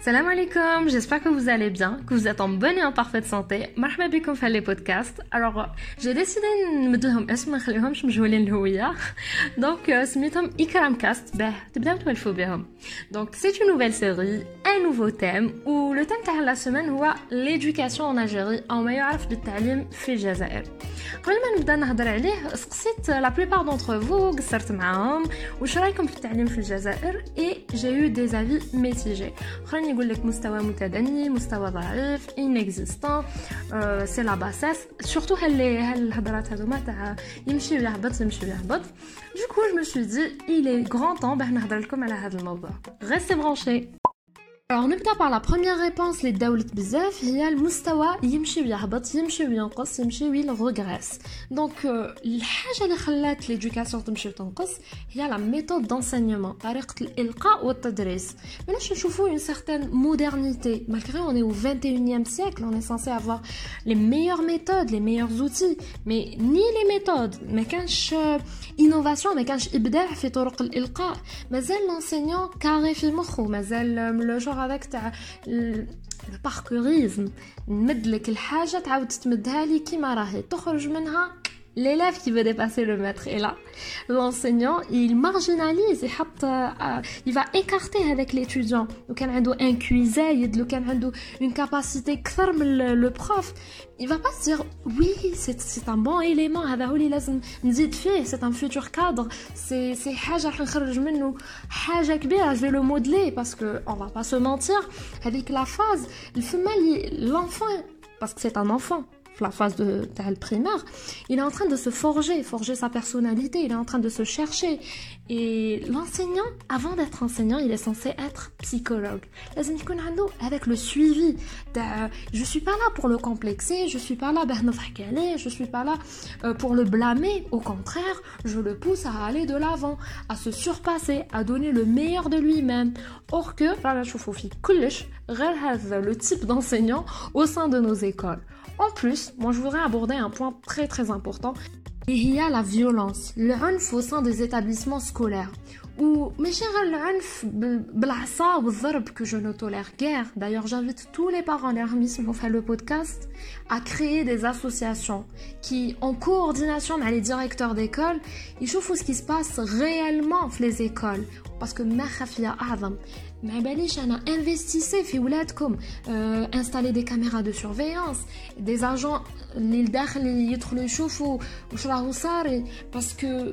Salam alaikum, j'espère que vous allez bien, que vous êtes en bonne et en parfaite santé. Marhaba bikoum fait les podcasts. Alors, j'ai décidé de نمدلهم اسم ما نخليهمش مجهولين الهوية. Donc, euh, سميتهم Ikram Cast. bah, تبداو توالفوا بهم. Donc, c'est une nouvelle série, un nouveau thème, où le thème تاع la semaine هو l'éducation en Algérie أو ما يعرف بالتعليم في الجزائر. قبل ما نبدا نهضر عليه سقسيت لا بلوبار دونتر فو قصرت معاهم واش رايكم في التعليم في الجزائر اي جي يو دي زافي ميتيجي اخرين يقول لك مستوى متدني مستوى ضعيف انيكزيستون سي لا باسيس سورتو هاللي هالهضرات هذوما تاع يمشي ويهبط يمشي ويهبط. دوكو جو مو سوي دي il est grand temps باه نهضر لكم على هذا الموضوع. Restez branchés. alors نبدا par la première réponse اللي داولت بزاف هي المستوى يمشي ويهبط يمشي وينقص يمشي ويرغريس دونك الحاجه اللي خلات ليدوكاسيون تمشي وتنقص هي لا ميثود دونسينيومون طريقه الالقاء والتدريس ماناش نشوفوا une certaine modernité malgré on est au 21e siècle on est censé avoir les meilleures méthodes les meilleurs outils mais ni les méthodes ما كانش innovation ما كانش ابداع في طرق الالقاء مازال l'enseignant carré في مخه مازال لو جور هذاك تاع الباركوريزم نمد لك الحاجة تعاود تمدها لي كيما راهي. تخرج منها l'élève qui veut dépasser le maître est là. L'enseignant, il marginalise, il, euh, il va écarter avec l'étudiant. Donc, il a un une capacité le prof. Il va pas se dire, oui, c'est un bon élément, c'est un futur cadre, c'est je vais le modeler parce que on va pas se mentir, avec la phase, l'enfant, parce que c'est un enfant, la phase de, de primaire, il est en train de se forger, forger sa personnalité, il est en train de se chercher. Et l'enseignant, avant d'être enseignant, il est censé être psychologue. Avec le suivi. Je suis pas là pour le complexer, je suis pas là je suis pas là pour le blâmer. Au contraire, je le pousse à aller de l'avant, à se surpasser, à donner le meilleur de lui-même. Or que, le type d'enseignant au sein de nos écoles. En plus, moi je voudrais aborder un point très très important. Il y a la violence, le hanf au sein des établissements scolaires. Ou, mais cher le hanf, que je ne tolère guère. D'ailleurs, j'invite tous les parents d'Hermis qui ont fait le podcast à créer des associations qui, en coordination avec les directeurs d'école, ils chauffent ce qui se passe réellement dans les écoles. Parce que ma adam. ما باليش انا انفستيسي في ولادكم أه انستالي دي كاميرا دو سورفيونس دي زاجون اللي لداخل يدخلوا يشوفوا واش راهو صاري باسكو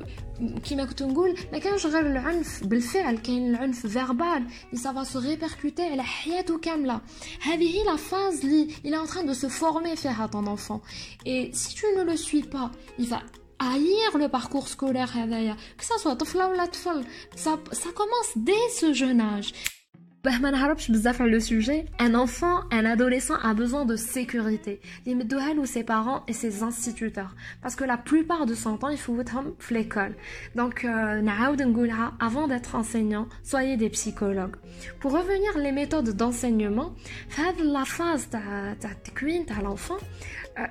كيما كنت نقول ما كانش غير العنف بالفعل كاين العنف فيربال اللي سافا سو ريبركوتي على حياته كامله هذه هي لا فاز اللي il est en train de se former فيها ton enfant et si tu ne le suis pas il va haïr le parcours scolaire, que ce soit ça, ça commence dès ce jeune âge le sujet, un enfant, un adolescent a besoin de sécurité. ou ses parents et ses instituteurs. Parce que la plupart de son temps, il faut être l'école. Donc, avant d'être enseignant, soyez des psychologues. Pour revenir les méthodes d'enseignement, la phase de l'enfant,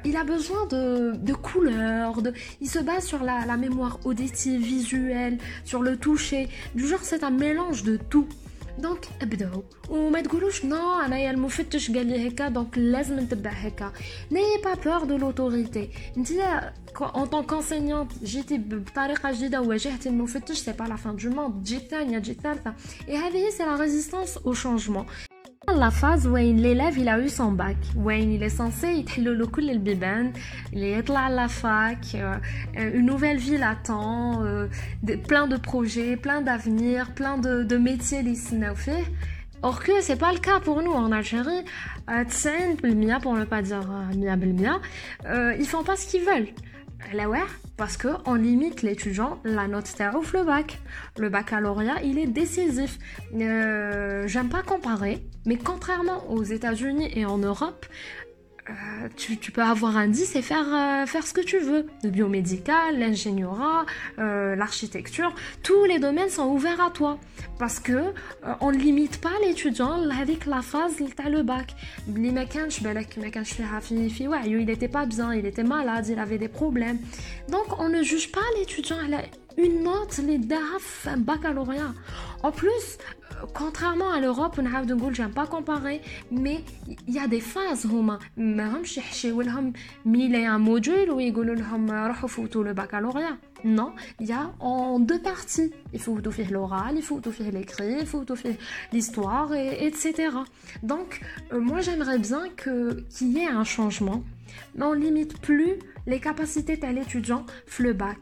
il a besoin de, couleurs, de, il se base sur la mémoire auditive, visuelle, sur le toucher. Du genre, c'est un mélange de tout. دونك ابداو وما تقولوش نو انايا المفتش قال لي هكا دونك لازم نتبع هكا ناي با بور دو لوتوريتي انت ان طون كونسينيونت جيتي بطريقه جديده وواجهتي المفتش سي با لا فان دو موند تجي الثانيه تجي الثالثه اي هذه سي لا ريزيستانس او شونجمون la phase où l'élève il a eu son bac où il est censé يتحلوا كل البيبان اللي يطلع على fac une nouvelle vie l'attend plein de projets plein d'avenir plein de, de métiers اللي يستناو فيه Or que c'est pas le cas pour nous en Algérie, 90% pour ne pas dire 100%, euh, ils font pas ce qu'ils veulent. Parce que on limite l'étudiant la note ouf le bac. Le baccalauréat, il est décisif. Euh, J'aime pas comparer, mais contrairement aux États-Unis et en Europe, euh, tu, peux avoir un 10 et faire, euh, faire ce que tu veux. Le biomédical, l'ingénierat, euh, l'architecture, tous les domaines sont ouverts à toi. Parce que on ne limite pas l'étudiant avec la phase t'as le bac. Il n'était pas bien, il était malade, il avait des problèmes. Donc on ne juge pas l'étudiant une note, les DAF, un baccalauréat. En plus, contrairement à l'Europe, on a de j'aime pas comparer, mais il y a des phases huma ماهمش يحشيو لهم ميلي un module ou يقولوا لهم روحوا فوتوا le baccalauréat. Non, il y a en deux parties. Il faut tout faire l'oral, il faut tout faire l'écrit, il faut tout faire l'histoire, et, etc. Donc, euh, moi j'aimerais bien qu'il y ait un changement, mais on limite plus les capacités de l'étudiant le bac.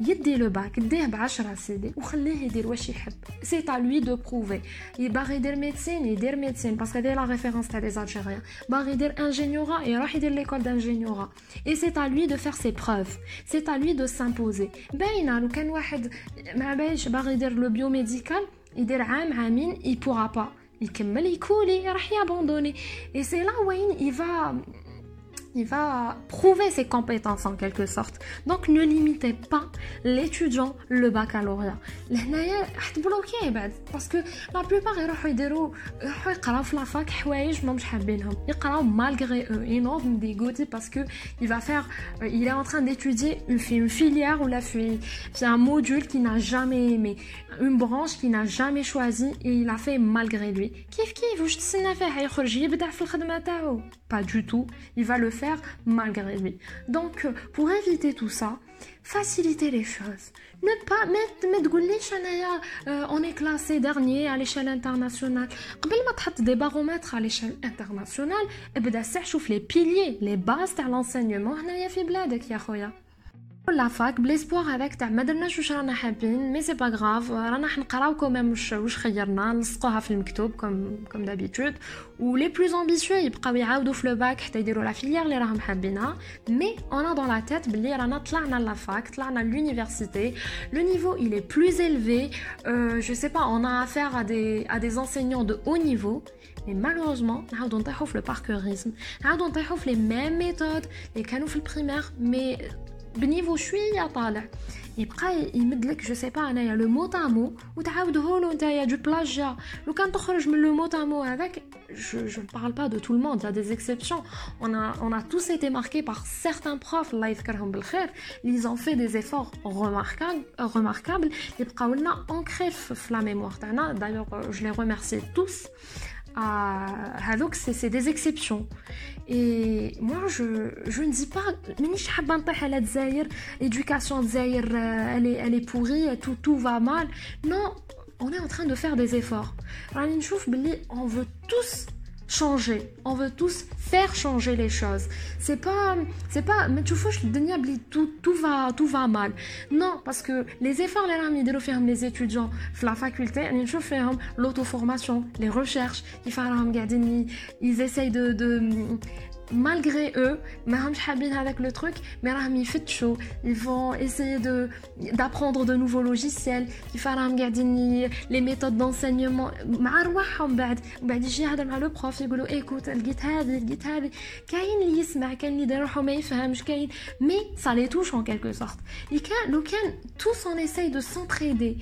يدي لو باك ديه ب 10 سيدي وخليه يدير واش يحب سي تا لوي دو بروفي باغي يدير ميديسين يدير ميديسين باسكو هذه لا ريفيرونس تاع لي الجيريان باغي يدير انجينيورا يروح يدير ليكول دانجينيورا اي سي تا لوي دو فير سي بروف سي تا لوي دو سامبوزي باينه لو كان واحد ما بايش باغي يدير لو بيو ميديكال يدير عام عامين اي بوغا با يكمل يكولي راح يابوندوني اي سي لا وين يفا il va prouver ses compétences en quelque sorte. Donc ne limitez pas l'étudiant le baccalauréat. Parce que la plupart ils يديروا يقراو في لافاك حوايج ما مش حابينهم يقراو malgré eux ils n'ont dégoûté parce que il va faire il est en train d'étudier une, une filière ou la c'est un module qu'il n'a jamais aimé une branche qu'il n'a jamais choisi et il a fait malgré lui كيف كيف واش تسنى فيه يخرج يبدع في الخدمه تاعو pas du tout, il va le faire malgré lui. Donc, euh, pour éviter tout ça, faciliter les choses. Ne pas mettre, mettre euh, on est classé dernier à l'échelle internationale. Avant de des baromètres à l'échelle internationale, eh ben, et les piliers, les bases de l'enseignement, on a بلادك يا خويا. la fac بليسبوار هذاك تاع ما درناش واش رانا حابين مي سي با غراف رانا حنقراو كوميم واش واش خيرنا نلصقوها في المكتوب كوم كوم دابيتود و لي بلوز امبيسيو يبقاو يعاودوا في لو باك حتى يديروا لا فيليير اللي راهم حابينها مي اون دون لا تيت بلي رانا طلعنا لا فاك طلعنا لونيفرسيتي لو نيفو il est plus élevé euh, je sais pas on a affaire à des à des enseignants de haut niveau mais malheureusement نعاودوا نطيحوا في لو باركوريزم نعاودوا نطيحوا في لي ميم ميثود اللي كانوا في البريمير مي بنيفو شويه طالع يبقى يمد لك جو سي با انايا لو مو تامو وتعاوده له نتايا دو بلاجيا لو كان تخرج من لو مو تامو هذاك je, je ne parle pas de tout le monde, il y a des exceptions. On a, on a tous été marqués par certains profs, ils ont fait des efforts remarquables, remarquables. Ils ont ancré la mémoire. D'ailleurs, je les remercie tous. هذوك c'est des exceptions et moi je, je ne dis pas مانيش حابه نطيح على الجزائر éducation الجزائر elle est elle est pourrie tout tout va mal non on est en train de faire des efforts راني نشوف باللي on veut tous changer. On veut tous faire changer les choses. C'est pas c'est pas mais tu vois tout tout va tout va mal. Non parce que les efforts les ramis de faire les étudiants. La faculté ils font l'auto-formation les recherches ils font ils essayent de malgré eux, avec le truc, mais ils vont essayer de d'apprendre de nouveaux logiciels, les méthodes d'enseignement. le prof écoute mais ça les touche en quelque sorte. tous on essaye de s'entraider.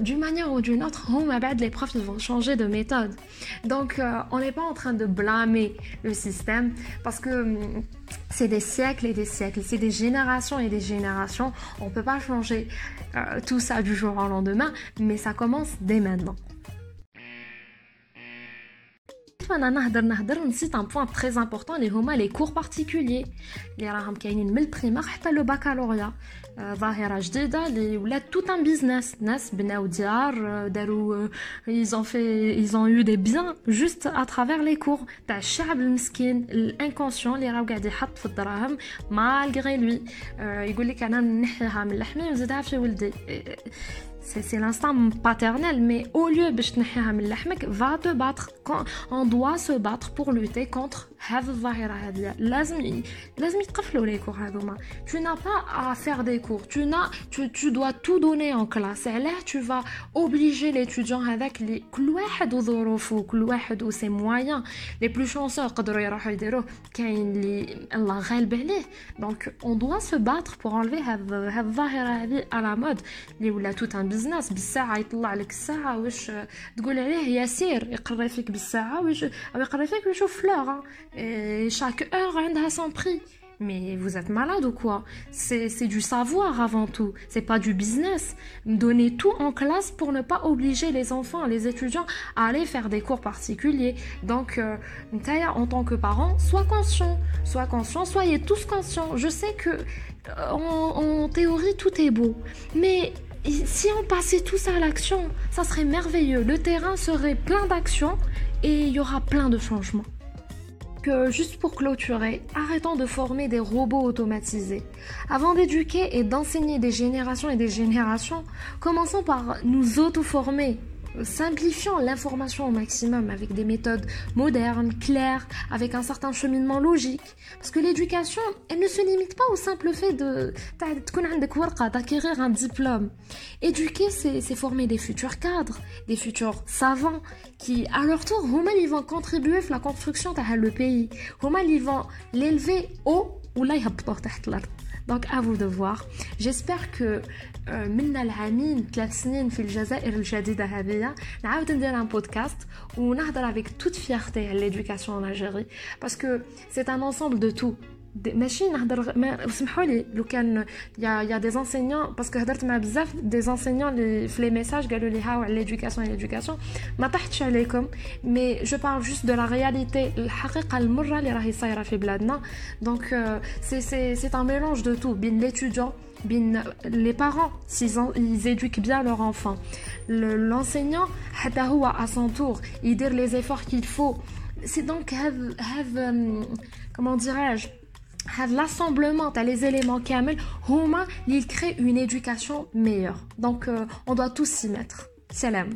d'une manière ou d'une autre, les profs ils vont changer de méthode. Donc, euh, on n'est pas en train de blâmer le système parce que hum, c'est des siècles et des siècles, c'est des générations et des générations. On ne peut pas changer euh, tout ça du jour au lendemain, mais ça commence dès maintenant فانا نهضر نهضر نسيت ان بوين تري امبورطون اللي هما لي كور بارتيكولير اللي راهم كاينين من البريمير حتى لو باكالوريا ظاهره جديده اللي ولات توت ان بيزنس ناس بناو ديار داروا ايزون في ايزون يو دي بيان جوست ا ترافير لي كور تاع الشعب المسكين الانكونسيون اللي راهو قاعد يحط في الدراهم مالغري لوي يقول لك انا نحيها من لحمي ونزيدها في ولدي c'est l'instinct paternel, mais au lieu de va te battre. On doit se battre pour lutter contre tu n'as pas à faire des cours. Tu n'as tu, tu dois tout donner en classe. là tu vas obliger l'étudiant avec les كل واحد وظروفه. كل واحد وسي moyens les plus chanceux يقدروا يروحوا يديروه. كاين اللي الله غالب عليه. Donc on doit se battre pour enlever هاد الظاهرة هذه على مود اللي ولا توت ان بزنس بالساعة يطلع لك الساعة واش تقول عليه يسير يقري فيك بالساعة واش يقري فيك ويشوف Et chaque heure a son prix. Mais vous êtes malade ou quoi? C'est du savoir avant tout, c'est pas du business. Donnez tout en classe pour ne pas obliger les enfants, les étudiants à aller faire des cours particuliers. Donc, euh, en tant que parent, sois conscient, sois conscient, soyez tous conscients. Je sais que euh, en, théorie tout est beau, mais si on passait tous à l'action, ça serait merveilleux. Le terrain serait plein d'actions et il y aura plein de changements que, juste pour clôturer, arrêtons de former des robots automatisés. Avant d'éduquer et d'enseigner des générations et des générations, commençons par nous auto-former simplifiant l'information au maximum avec des méthodes modernes, claires, avec un certain cheminement logique. Parce que l'éducation, elle ne se limite pas au simple fait de d'acquérir un diplôme. Éduquer, c'est former des futurs cadres, des futurs savants, qui, à leur tour, ils vont contribuer à la construction de le pays. Ils vont l'élever haut ou là, donc à vous de voir. J'espère que من العامين ثلاث سنين في الجزائر الجديدة هذه نعاود ندير ان بودكاست ونهضر avec toute fierté على l'éducation en Algérie parce que c'est un ensemble de tout ماشي نهضر ما سمحوا لي لو كان يا يا دي انسينيون باسكو هضرت مع بزاف دي انسينيون اللي في لي ميساج قالوا لي هاو على ليدوكاسيون ليدوكاسيون ما طحتش عليكم مي جو بارل جوست دو لا رياليتي الحقيقه المره اللي راهي صايره في بلادنا دونك سي سي سي ان ميلونج دو تو بين ليتوديون بين لي بارون ils éduquent bien leur enfant l'enseignant حتى هو à son tour يدير les efforts qu'il faut c'est donc have have um, comment dirais-je l'assemblement, tu les éléments camel, Huma, il crée une éducation meilleure. Donc, euh, on doit tous s'y mettre. Salam.